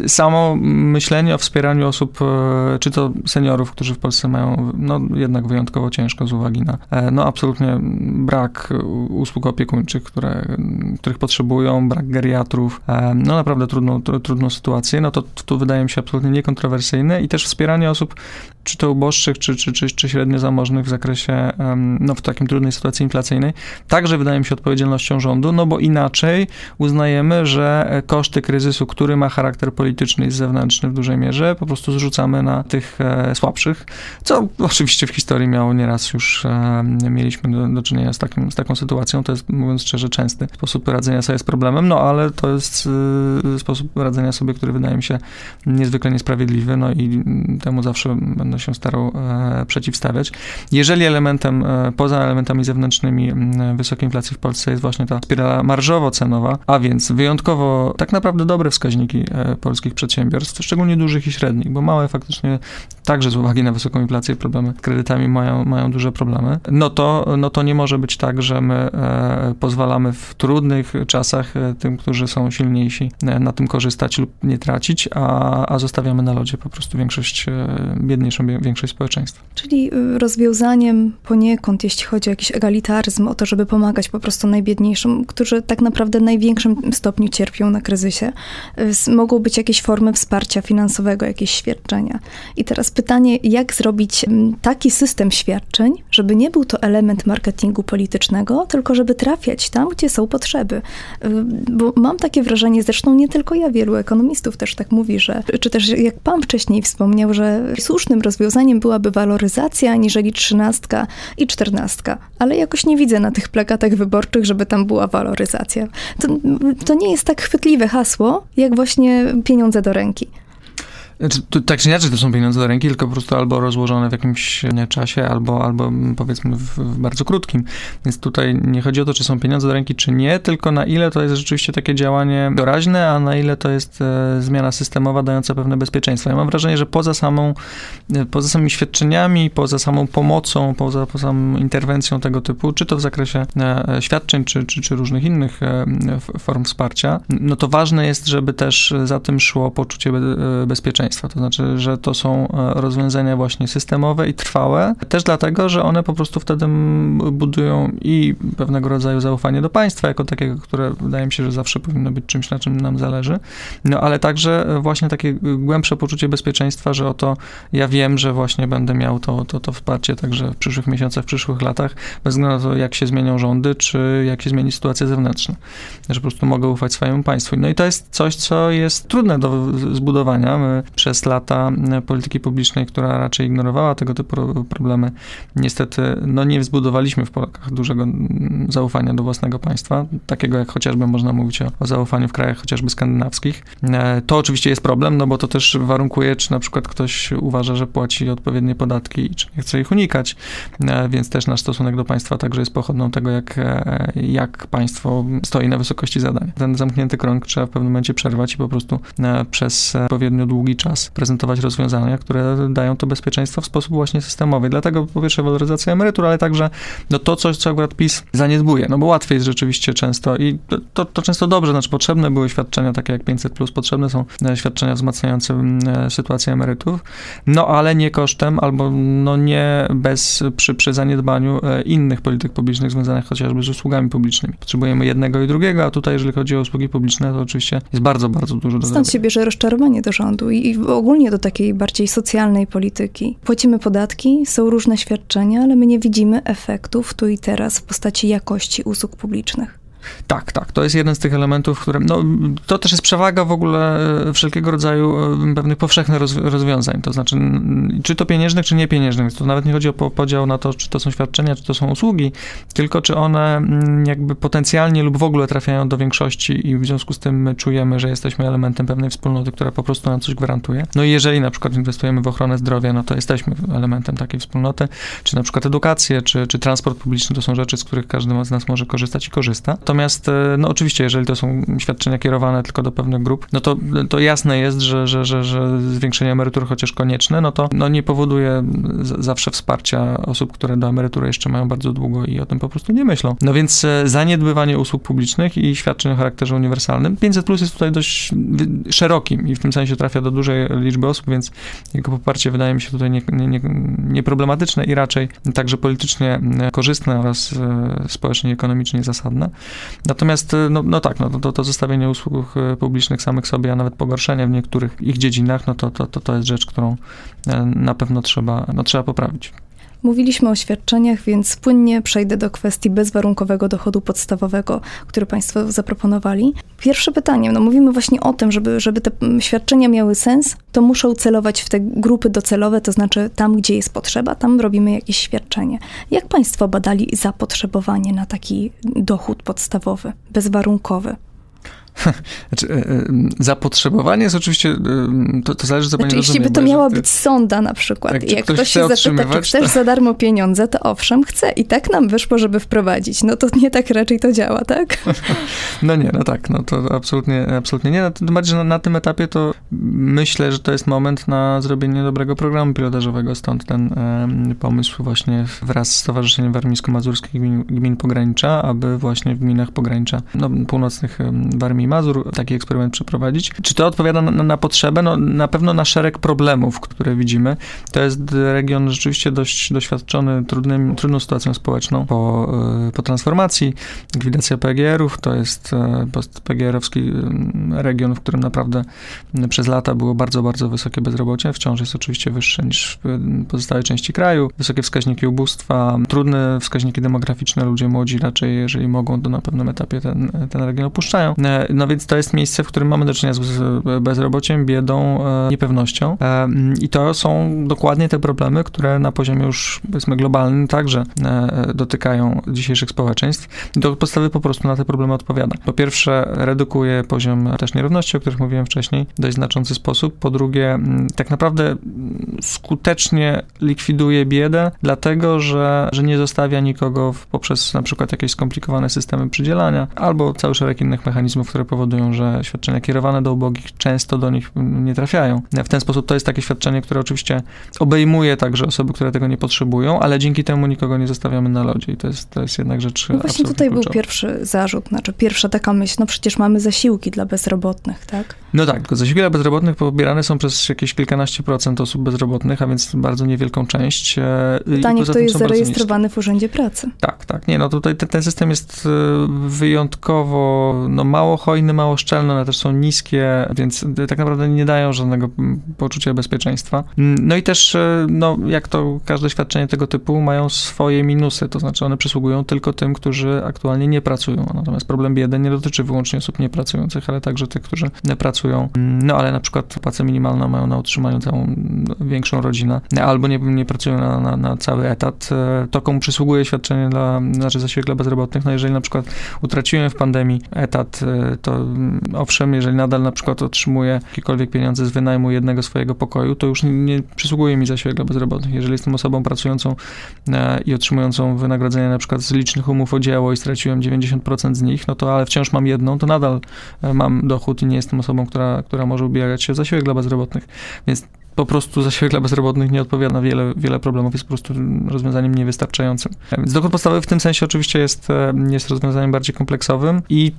samo myślenie o wspieraniu osób, e, czy to seniorów, którzy w Polsce mają no jednak wyjątkowo ciężko z uwagi na no absolutnie brak usług opiekuńczych, które, których potrzebują, brak geriatrów, no naprawdę trudną, trudną sytuację, no to tu wydaje mi się absolutnie niekontrowersyjne i też wspieranie osób czy to uboższych, czy, czy, czy, czy średnio zamożnych w zakresie, no w takiej trudnej sytuacji inflacyjnej, także wydaje mi się odpowiedzialnością rządu, no bo inaczej uznajemy, że koszty kryzysu, który ma charakter polityczny i zewnętrzny w dużej mierze, po prostu zrzucamy na tych e, słabszych, co oczywiście w historii miało nieraz już, e, mieliśmy do, do czynienia z, takim, z taką sytuacją, to jest mówiąc szczerze częsty sposób radzenia sobie z problemem, no ale to jest e, sposób radzenia sobie, który wydaje mi się niezwykle niesprawiedliwy, no i temu zawsze będę się starał przeciwstawiać. Jeżeli elementem, poza elementami zewnętrznymi wysokiej inflacji w Polsce jest właśnie ta spirala marżowo-cenowa, a więc wyjątkowo tak naprawdę dobre wskaźniki e, polskich przedsiębiorstw, szczególnie dużych i średnich, bo małe faktycznie także z uwagi na wysoką inflację problemy z kredytami mają, mają duże problemy, no to, no to nie może być tak, że my pozwalamy w trudnych czasach tym, którzy są silniejsi, na tym korzystać lub nie tracić, a, a zostawiamy na lodzie po prostu większość biedniejszą większość społeczeństwa. Czyli y, rozwiązaniem poniekąd, jeśli chodzi o jakiś egalitaryzm, o to, żeby pomagać po prostu najbiedniejszym, którzy tak naprawdę w największym stopniu cierpią na kryzysie, y, mogą być jakieś formy wsparcia finansowego, jakieś świadczenia. I teraz pytanie, jak zrobić mm, taki system świadczeń, żeby nie był to element marketingu politycznego, tylko żeby trafiać tam, gdzie są potrzeby. Y, bo mam takie wrażenie, zresztą nie tylko ja, wielu ekonomistów też tak mówi, że, czy też jak pan wcześniej wspomniał, że słusznym rozwiązaniem byłaby waloryzacja, aniżeli trzynastka i czternastka. Ale jakoś nie widzę na tych plakatach wyborczych, żeby tam była waloryzacja. To, to nie jest tak chwytliwe hasło, jak właśnie pieniądze do ręki. Znaczy, to, tak czy inaczej to są pieniądze do ręki, tylko po prostu albo rozłożone w jakimś czasie, albo, albo powiedzmy w, w, bardzo krótkim. Więc tutaj nie chodzi o to, czy są pieniądze do ręki, czy nie, tylko na ile to jest rzeczywiście takie działanie doraźne, a na ile to jest e, zmiana systemowa dająca pewne bezpieczeństwo. Ja mam wrażenie, że poza samą, e, poza samymi świadczeniami, poza samą pomocą, poza, poza samą interwencją tego typu, czy to w zakresie e, świadczeń, czy, czy, czy różnych innych e, form wsparcia, no to ważne jest, żeby też za tym szło poczucie be, e, bezpieczeństwa bezpieczeństwa. To znaczy, że to są e, rozwiązania właśnie systemowe i trwałe, też dlatego, że one po prostu wtedy budują i pewnego rodzaju zaufanie do państwa, jako takiego, które wydaje mi się, że zawsze powinno być czymś, na czym nam zależy, no ale także właśnie takie głębsze poczucie bezpieczeństwa, że oto ja wiem, że właśnie będę miał to, to, to wsparcie także w przyszłych miesiącach, w przyszłych latach, bez względu na to, jak się zmienią rządy, czy jak się zmieni sytuacja zewnętrzna. Że po prostu mogę ufać swojemu państwu. No i to jest coś, co jest trudne do zbudowania. My przez lata e, polityki publicznej, która raczej ignorowała tego typu problemy. Niestety, no nie zbudowaliśmy w Polakach dużego zaufania do własnego państwa, takiego jak chociażby można mówić o, o zaufaniu w krajach chociażby skandynawskich. E, to oczywiście jest problem, no bo to też warunkuje, czy na przykład ktoś uważa, że płaci odpowiednie podatki i czy nie chce ich unikać, e, więc też nasz stosunek do państwa także jest pochodną tego, jak, jak państwo stoi na wysokości zadań. Ten zamknięty krąg trzeba w pewnym momencie przerwać i po prostu przez odpowiednio długi czas prezentować rozwiązania, które dają to bezpieczeństwo w sposób właśnie systemowy. Dlatego po pierwsze waloryzacja emerytur, ale także no to coś, co akurat PiS zaniedbuje, no bo łatwiej jest rzeczywiście często i to, to często dobrze, znaczy potrzebne były świadczenia takie jak 500+, plus, potrzebne są e, świadczenia wzmacniające e, sytuację emerytów, no ale nie kosztem albo no nie bez, przy, przy zaniedbaniu e, innych polityk publicznych związanych chociażby z usługami publicznymi. Potrzebujemy jednego i drugiego, a tutaj jeżeli chodzi o usługi publiczne, to oczywiście jest bardzo, bardzo dużo do Stąd się bierze rozczarowanie do rządu i, ogólnie do takiej bardziej socjalnej polityki. Płacimy podatki, są różne świadczenia, ale my nie widzimy efektów tu i teraz w postaci jakości usług publicznych. Tak, tak. To jest jeden z tych elementów, które. No, to też jest przewaga w ogóle e, wszelkiego rodzaju e, pewnych powszechnych rozwiązań. To znaczy, czy to pieniężnych, czy niepieniężnych. To nawet nie chodzi o podział na to, czy to są świadczenia, czy to są usługi, tylko czy one jakby potencjalnie lub w ogóle trafiają do większości i w związku z tym my czujemy, że jesteśmy elementem pewnej wspólnoty, która po prostu nam coś gwarantuje. No i jeżeli na przykład inwestujemy w ochronę zdrowia, no to jesteśmy elementem takiej wspólnoty, czy na przykład edukację, czy, czy transport publiczny, to są rzeczy, z których każdy z nas może korzystać i korzysta. To Natomiast, e, no oczywiście, jeżeli to są świadczenia kierowane tylko do pewnych grup, no to, to jasne jest, że, że, że, że zwiększenie emerytur, chociaż konieczne, no to no nie powoduje zawsze wsparcia osób, które do emerytury jeszcze mają bardzo długo i o tym po prostu nie myślą. No więc e, zaniedbywanie usług publicznych i świadczeń o charakterze uniwersalnym. 500 plus jest tutaj dość szerokim i w tym sensie trafia do dużej liczby osób, więc jego poparcie wydaje mi się tutaj nieproblematyczne nie, nie, nie i raczej także politycznie korzystne oraz e, społecznie i ekonomicznie zasadne. Natomiast, y, no, no tak, no, to, to zestawienie usług y, publicznych samych sobie, a nawet pogorszenie w niektórych ich dziedzinach, no to, to, to, to jest rzecz, którą y, na pewno trzeba, no, trzeba poprawić. Mówiliśmy o świadczeniach, więc płynnie przejdę do kwestii bezwarunkowego dochodu podstawowego, który Państwo zaproponowali. Pierwsze pytanie, no mówimy właśnie o tym, żeby, żeby te świadczenia miały sens, to muszą celować w te grupy docelowe, to znaczy tam, gdzie jest potrzeba, tam robimy jakieś świadczenie. Jak Państwo badali zapotrzebowanie na taki dochód podstawowy, bezwarunkowy? Znaczy, e, e, zapotrzebowanie jest oczywiście, e, to, to zależy, co znaczy, pani Jeśli by to miała być sonda na przykład tak, jak ktoś, ktoś się zapyta, czy chcesz to... za darmo pieniądze, to owszem, chcę. I tak nam wyszło, żeby wprowadzić. No to nie tak raczej to działa, tak? No nie, no tak, no to absolutnie, absolutnie nie. Tym bardziej, że na, na tym etapie to myślę, że to jest moment na zrobienie dobrego programu pilotażowego, stąd ten e, pomysł właśnie wraz z Stowarzyszeniem Warmińsko-Mazurskich Gmin, Gmin Pogranicza, aby właśnie w gminach pogranicza, no, północnych Warmii i Mazur taki eksperyment przeprowadzić. Czy to odpowiada na, na potrzebę? No, na pewno na szereg problemów, które widzimy. To jest region rzeczywiście dość doświadczony trudnym, trudną sytuacją społeczną po, e, po transformacji. Likwidacja PGR-ów to jest e, post-PGR-owski region, w którym naprawdę przez lata było bardzo, bardzo wysokie bezrobocie. Wciąż jest oczywiście wyższe niż w pozostałej części kraju. Wysokie wskaźniki ubóstwa, trudne wskaźniki demograficzne. Ludzie młodzi raczej, jeżeli mogą, to na pewnym etapie ten, ten region opuszczają. E, no więc to jest miejsce, w którym mamy do czynienia z bezrobociem, biedą, e, niepewnością. E, I to są dokładnie te problemy, które na poziomie już powiedzmy globalnym także dotykają dzisiejszych społeczeństw. Do podstawy po prostu na te problemy odpowiada. Po pierwsze, redukuje poziom też nierówności, o których mówiłem wcześniej, w dość znaczący sposób. Po drugie, tak naprawdę skutecznie likwiduje biedę, dlatego że, że nie zostawia nikogo poprzez na przykład jakieś skomplikowane systemy przydzielania albo cały szereg innych mechanizmów, które powodują, że świadczenia kierowane do ubogich często do nich nie trafiają. W ten sposób to jest takie świadczenie, które oczywiście obejmuje także osoby, które tego nie potrzebują, ale dzięki temu nikogo nie zostawiamy na lodzie i to jest, to jest jednak rzecz No właśnie tutaj kluczowa. był pierwszy zarzut, znaczy pierwsza taka myśl, no przecież mamy zasiłki dla bezrobotnych, tak? No tak, tylko zasiłki dla bezrobotnych pobierane są przez jakieś kilkanaście procent osób bezrobotnych, a więc bardzo niewielką część. E, Pytanie, kto jest zarejestrowany w Urzędzie Pracy. Tak, tak. Nie, no tutaj ten, ten system jest e, wyjątkowo no, mało hojny, mało szczelny, one też są niskie, więc tak naprawdę nie dają żadnego poczucia bezpieczeństwa. No i też, e, no, jak to każde świadczenie tego typu, mają swoje minusy, to znaczy one przysługują tylko tym, którzy aktualnie nie pracują. Natomiast problem biedy nie dotyczy wyłącznie osób niepracujących, ale także tych, którzy pracują. No ale na przykład płacę minimalną mają na utrzymaniu całą większą rodzinę, albo nie, nie pracują na, na, na cały etat, e, to komu przysługuje świadczenie dla, znaczy zasiłek dla bezrobotnych, no jeżeli na przykład utraciłem w pandemii etat, e, to mm, owszem, jeżeli nadal na przykład otrzymuję jakiekolwiek pieniądze z wynajmu jednego swojego pokoju, to już nie, przysługuje mi zasiłek dla bezrobotnych. Jeżeli jestem osobą pracującą e, i otrzymującą wynagrodzenie na przykład z licznych umów o dzieło i straciłem 90% z nich, no to ale wciąż mam jedną, to nadal mam dochód i nie jestem osobą, która, która może ubiegać się o zasiłek dla bezrobotnych. Więc po prostu zasiłek dla bezrobotnych nie odpowiada na wiele, wiele problemów, jest po prostu rozwiązaniem niewystarczającym. Więc dochód podstawowy w tym sensie oczywiście jest, e, jest rozwiązaniem bardziej kompleksowym i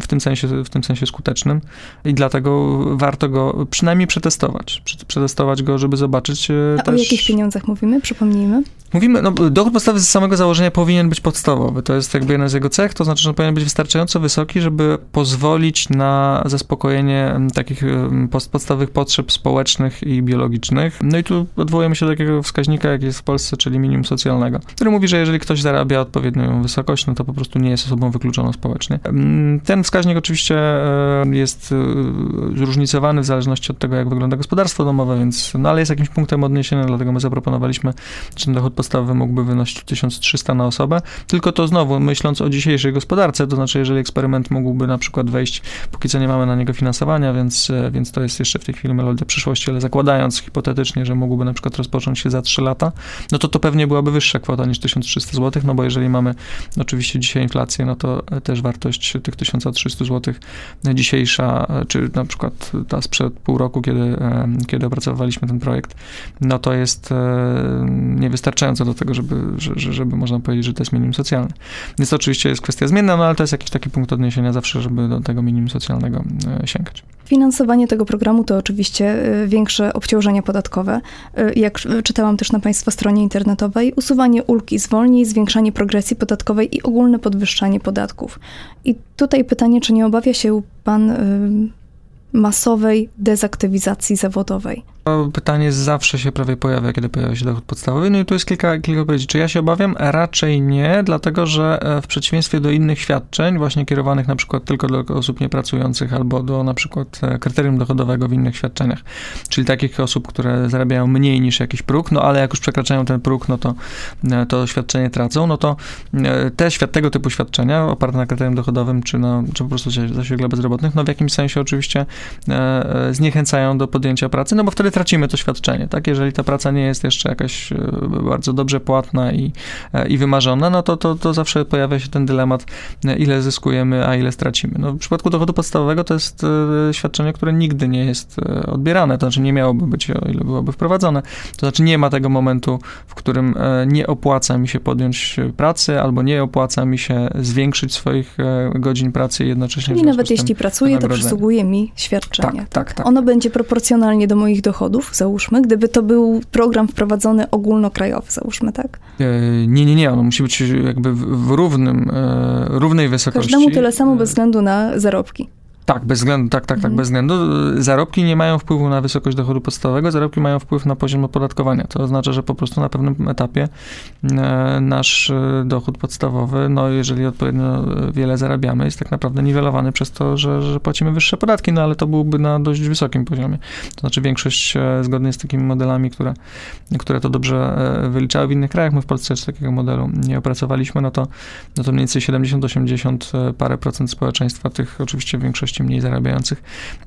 w tym sensie, w tym sensie skutecznym i dlatego warto go przynajmniej przetestować. Przetestować go, żeby zobaczyć e, A też... o jakich pieniądzach mówimy? Przypomnijmy. Mówimy, no dochód podstawowy z samego założenia powinien być podstawowy. To jest jakby jeden z jego cech, to znaczy, że powinien być wystarczająco wysoki, żeby pozwolić na zaspokojenie takich podstawowych potrzeb społecznych i biologicznych biologicznych. No i tu odwołujemy się do takiego wskaźnika, jak jest w Polsce, czyli minimum socjalnego, który mówi, że jeżeli ktoś zarabia odpowiednią wysokość, no to po prostu nie jest osobą wykluczoną społecznie. Mm, ten wskaźnik oczywiście e, jest e, zróżnicowany w zależności od tego, jak wygląda gospodarstwo domowe, więc, no ale jest jakimś punktem odniesienia, dlatego my zaproponowaliśmy, że ten dochód podstawowy mógłby wynosić 1300 na osobę, tylko to znowu myśląc o dzisiejszej gospodarce, to znaczy jeżeli eksperyment mógłby na przykład wejść, póki co nie mamy na niego finansowania, więc, e, więc to jest jeszcze w tej chwili melodia przyszłości, ale zakładając hipotetycznie, że mógłby na przykład rozpocząć się za 3 lata, no to to pewnie byłaby wyższa kwota niż 1300 zł, no bo jeżeli mamy oczywiście dzisiaj inflację, no to też wartość tych 1300 zł dzisiejsza, czy na przykład ta sprzed pół roku, kiedy, kiedy opracowywaliśmy ten projekt, no to jest e, niewystarczająca do tego, żeby, żeby można powiedzieć, że to jest minimum socjalne. Więc to oczywiście jest kwestia zmienna, no ale to jest jakiś taki punkt odniesienia zawsze, żeby do tego minimum socjalnego e, sięgać. Finansowanie tego programu to oczywiście e, większe obciążenia podatkowe. E, jak czytałam też na Państwa stronie internetowej, usuwanie ulg i zwolnień, zwiększanie progresji podatkowej i ogólne podwyższanie podatków. I tutaj pytanie, czy nie obawia się Pan masowej dezaktywizacji zawodowej? Pytanie zawsze się prawie pojawia, kiedy pojawia się dochód podstawowy. No i tu jest kilka, kilka odpowiedzi. Czy ja się obawiam? Raczej nie, dlatego że e, w przeciwieństwie do innych świadczeń, właśnie kierowanych na przykład tylko do osób niepracujących albo do na przykład e, kryterium dochodowego w innych świadczeniach, czyli takich osób, które zarabiają mniej niż jakiś próg, no ale jak już przekraczają ten próg, no to e, to świadczenie tracą, no to te świat, tego typu świadczenia oparte na kryterium dochodowym, czy, na, czy po prostu zasiłek bezrobotnych, no w jakimś sensie oczywiście zniechęcają do podjęcia pracy, no bo wtedy tracimy to świadczenie, tak? Jeżeli ta praca nie jest jeszcze jakaś bardzo dobrze płatna i, i wymarzona, no to, to, to zawsze pojawia się ten dylemat, ile zyskujemy, a ile stracimy. No, w przypadku dochodu podstawowego to jest świadczenie, które nigdy nie jest odbierane, to znaczy nie miałoby być, o ile byłoby wprowadzone. To znaczy nie ma tego momentu, w którym nie opłaca mi się podjąć pracy, albo nie opłaca mi się zwiększyć swoich godzin pracy i jednocześnie... Czyli nawet jeśli pracuję, to przysługuje mi świadczenie. Tak, tak, tak. Ono będzie proporcjonalnie do moich dochodów, załóżmy, gdyby to był program wprowadzony ogólnokrajowy, załóżmy, tak? Nie, nie, nie. Ono musi być jakby w równym, równej wysokości. Każdemu tyle samo bez względu na zarobki. Tak, bez względu, tak, tak, tak, mhm. bez względu. Zarobki nie mają wpływu na wysokość dochodu podstawowego, zarobki mają wpływ na poziom opodatkowania. To oznacza, że po prostu na pewnym etapie e, nasz e, dochód podstawowy, no jeżeli odpowiednio wiele zarabiamy, jest tak naprawdę niwelowany przez to, że, że płacimy wyższe podatki, no ale to byłby na dość wysokim poziomie. To znaczy większość e, zgodnie z takimi modelami, które, które to dobrze wyliczały w innych krajach, my w Polsce jeszcze takiego modelu nie opracowaliśmy, no to, no to mniej więcej 70-80 parę procent społeczeństwa, tych oczywiście mniej zarabiających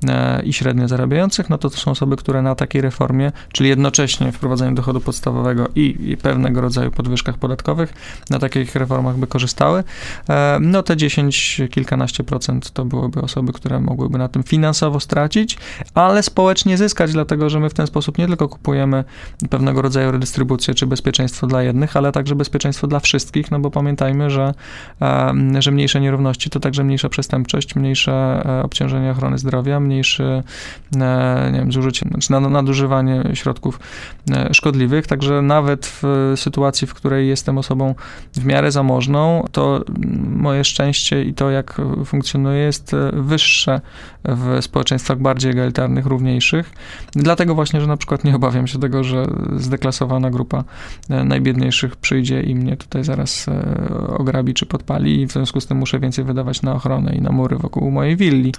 e, i średnio zarabiających, no to to są osoby, które na takiej reformie, czyli jednocześnie wprowadzeniu dochodu podstawowego i, i pewnego rodzaju podwyżkach podatkowych, na takich reformach by korzystały. E, no te 10, kilkanaście procent to byłyby osoby, które mogłyby na tym finansowo stracić, ale społecznie zyskać, dlatego że my w ten sposób nie tylko kupujemy pewnego rodzaju redystrybucję czy bezpieczeństwo dla jednych, ale także bezpieczeństwo dla wszystkich, no bo pamiętajmy, że, e, że mniejsze nierówności to także mniejsza przestępczość, mniejsze obciążenie ochrony zdrowia, mniejsze nie wiem, zużycie, znaczy nadużywanie środków e, szkodliwych, także nawet w sytuacji, w której jestem osobą w miarę zamożną, to moje szczęście i to, jak funkcjonuje, jest e, wyższe w społeczeństwach bardziej egalitarnych, równiejszych. Dlatego właśnie, że na przykład nie obawiam się tego, że zdeklasowana grupa e, najbiedniejszych przyjdzie i mnie tutaj zaraz ograbi czy podpali i w związku z tym muszę więcej wydawać na ochronę i na mury wokół mojej willi.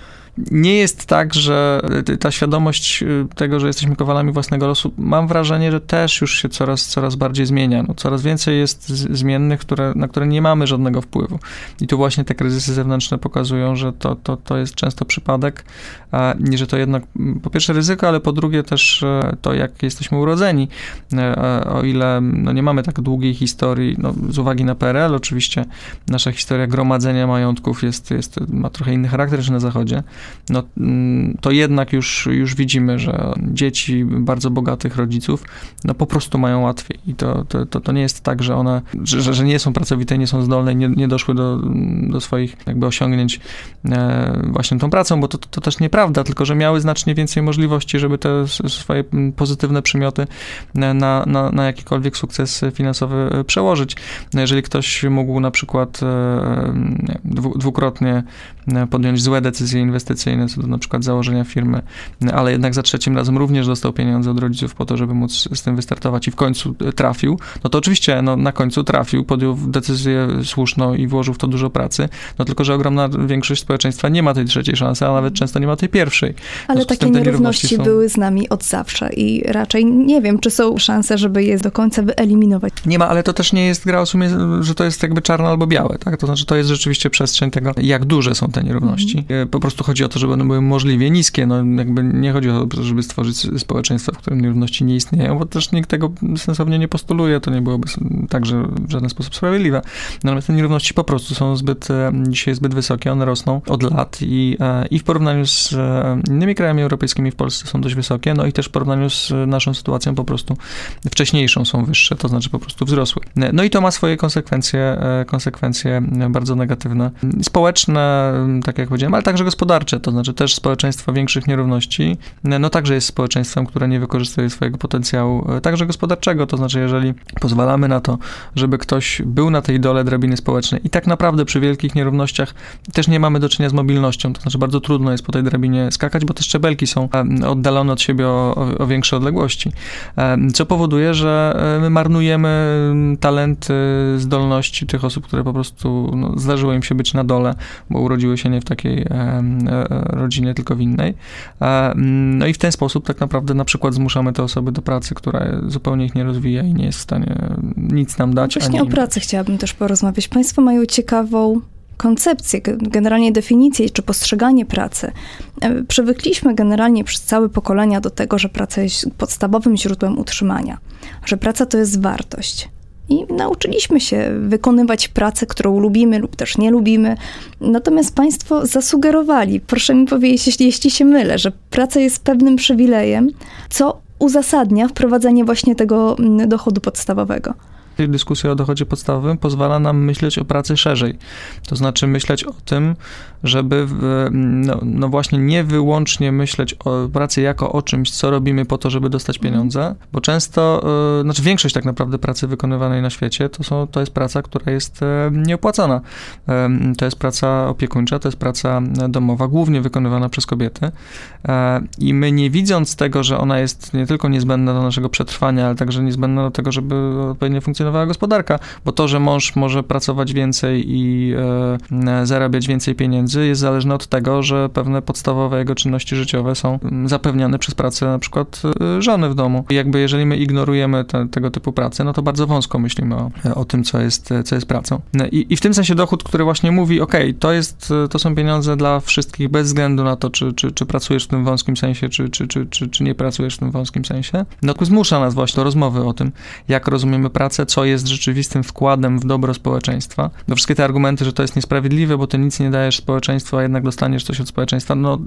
Nie jest tak, że ta świadomość tego, że jesteśmy kowalami własnego losu, mam wrażenie, że też już się coraz, coraz bardziej zmienia. No, coraz więcej jest zmiennych, które, na które nie mamy żadnego wpływu. I tu właśnie te kryzysy zewnętrzne pokazują, że to, to, to jest często przypadek, i że to jednak po pierwsze ryzyko, ale po drugie też e, to, jak jesteśmy urodzeni. E, o ile no, nie mamy tak długiej historii, no, z uwagi na PRL, oczywiście nasza historia gromadzenia majątków jest, jest, ma trochę inny charakter niż na Zachodzie, no, mm, to jednak już, już widzimy, że dzieci bardzo bogatych rodziców no, po prostu mają łatwiej. I to, to, to, to nie jest tak, że one, że, że nie są pracowite, nie są zdolne, nie, nie doszły do, do swoich jakby osiągnięć e, właśnie tą pracą, bo to, to, też nieprawda, tylko że miały znacznie więcej możliwości, żeby te swoje pozytywne przymioty na, na, na jakikolwiek sukces finansowy e, przełożyć. No, jeżeli ktoś mógł na przykład e, dwukrotnie podjąć złe decyzje inwestycyjne, co do na przykład założenia firmy, ale jednak za trzecim razem również dostał pieniądze od rodziców po to, żeby móc z tym wystartować i w końcu trafił, no to oczywiście no, na końcu trafił, podjął decyzję słuszną i włożył w to dużo pracy, no tylko, że ogromna większość społeczeństwa nie ma tej trzeciej szansy, a nawet często nie ma tej pierwszej. Ale takie nierówności są... były z nami od zawsze i raczej nie wiem, czy są szanse, żeby je do końca wyeliminować. Nie ma, ale to też nie jest gra o sumie, że to jest jakby czarno albo białe, tak? To znaczy, to jest rzeczywiście przestrzeń tego, jak duże są te nierówności. Mm. Po prostu chodzi o to, żeby one były możliwie niskie. No jakby nie chodzi o to, żeby stworzyć społeczeństwo, w którym nierówności nie istnieją, bo też nikt tego sensownie nie postuluje, to nie byłoby także w żaden sposób sprawiedliwe. Natomiast te nierówności po prostu są zbyt, e, dzisiaj zbyt wysokie, one rosną od lat i, e, i w porównaniu z e, innymi krajami europejskimi w Polsce są dość wysokie, no i też w porównaniu z naszą sytuacją po prostu wcześniejszą są wyższe, to znaczy po prostu wzrosły. No i to ma swoje konsekwencje, konsekwencje bardzo negatywne, społeczne, tak jak powiedziałem, ale także gospodarcze, to znaczy też społeczeństwo większych nierówności, no także jest społeczeństwem, które nie wykorzystuje swojego potencjału, e, także gospodarczego, to znaczy jeżeli pozwalamy na to, żeby ktoś był na tej dole drabiny społecznej i tak naprawdę przy wielkich nierównościach też nie mamy do czynienia z mobilnością, to znaczy bardzo trudno jest po tej drabinie skakać, bo te szczebelki są e, oddalone od siebie o, o, większe odległości, e, co powoduje, że my marnujemy talenty, zdolności tych osób, które po prostu no, zdarzyło im się być na dole, bo urodziły się nie w takiej rodzinie, tylko w innej. Mm, no i w ten sposób tak naprawdę na przykład zmuszamy te osoby do pracy, która zupełnie ich nie rozwija i nie jest w stanie nic nam dać. Właśnie o pracy chciałabym też porozmawiać. Państwo mają ciekawą koncepcję, generalnie definicję czy postrzeganie pracy. E, przywykliśmy generalnie przez całe pokolenia do tego, że praca jest podstawowym źródłem utrzymania, że praca to jest wartość. I nauczyliśmy się wykonywać pracę, którą lubimy lub też nie lubimy. Natomiast Państwo zasugerowali, proszę mi powiedzieć, jeśli, jeśli się mylę, że praca jest pewnym przywilejem, co uzasadnia wprowadzenie właśnie tego mm, dochodu podstawowego dyskusja o dochodzie podstawowym pozwala nam myśleć o pracy szerzej. To znaczy myśleć o tym, żeby no, no, właśnie nie wyłącznie myśleć o pracy jako o czymś, co robimy po to, żeby dostać mhm. pieniądze, bo często, y, znaczy większość tak naprawdę pracy wykonywanej na świecie to, są, to jest praca, która jest e, nieopłacana. To jest praca opiekuńcza, to jest praca domowa, głównie wykonywana przez kobiety. I my nie widząc tego, że ona jest nie tylko niezbędna do naszego przetrwania, ale także niezbędna do tego, żeby odpowiednio funkcjonowała gospodarka, bo to, że mąż może pracować więcej i zarabiać więcej pieniędzy jest zależne od tego, że pewne podstawowe jego czynności życiowe są mm, zapewniane przez pracę na przykład e, żony w domu. I jakby jeżeli my ignorujemy te, tego typu pracę, no to bardzo wąsko myślimy o, o tym, co jest, co jest pracą. No I, I w tym sensie dochód, który właśnie mówi, ok, to jest, to są pieniądze dla wszystkich bez względu na to, czy, czy, czy pracujesz w tym wąskim sensie, czy, czy, czy, czy, czy nie pracujesz w tym wąskim sensie, no to zmusza nas właśnie do rozmowy o tym, jak rozumiemy pracę, co jest rzeczywistym wkładem w dobro społeczeństwa. No wszystkie te argumenty, że to jest niesprawiedliwe, bo ty nic nie dajesz społeczeństwu, a jednak dostaniesz coś od społeczeństwa, no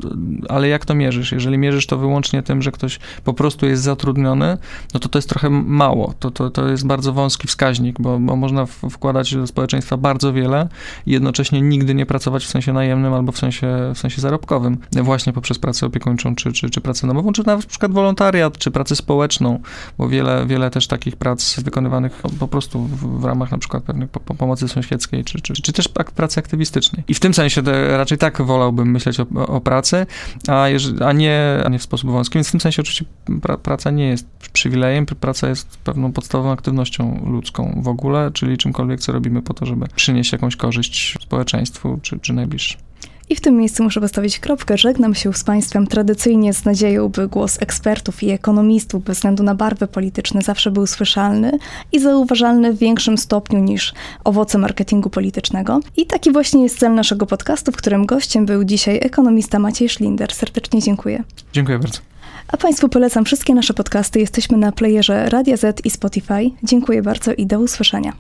ale jak to mierzysz? Jeżeli mierzysz to wyłącznie tym, że ktoś po prostu jest zatrudniony, no to to jest trochę mało. To, to, to jest bardzo wąski wskaźnik, bo, bo można wkładać do społeczeństwa bardzo wiele i jednocześnie nigdy nie pracować w sensie najemnym albo w sensie, w sensie zarobkowym, właśnie poprzez pracę opiekuńczą, czy, czy, czy pracę domową, czy nawet na przykład wolontariat, czy pracę społeczną, bo wiele, wiele też takich prac wykonywanych po prostu w, w ramach na przykład pewnej po, pomocy sąsiedzkiej, czy, czy, czy też pracy aktywistycznej. I w tym sensie raczej tak wolałbym myśleć o, o pracy, a, a, nie, a nie w sposób wąski. Więc w tym sensie oczywiście pra, praca nie jest przywilejem, praca jest pewną podstawową aktywnością ludzką w ogóle, czyli czymkolwiek, co robimy po to, żeby przynieść jakąś korzyść społeczeństwu czy, czy najbliższym. I w tym miejscu muszę postawić kropkę. Żegnam się z Państwem tradycyjnie z nadzieją, by głos ekspertów i ekonomistów bez względu na barwy polityczne zawsze był słyszalny i zauważalny w większym stopniu niż owoce marketingu politycznego. I taki właśnie jest cel naszego podcastu, w którym gościem był dzisiaj ekonomista Maciej Szlinder. Serdecznie dziękuję. Dziękuję bardzo. A Państwu polecam wszystkie nasze podcasty. Jesteśmy na playerze Radia Z i Spotify. Dziękuję bardzo i do usłyszenia.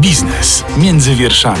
Biznes między wierszami.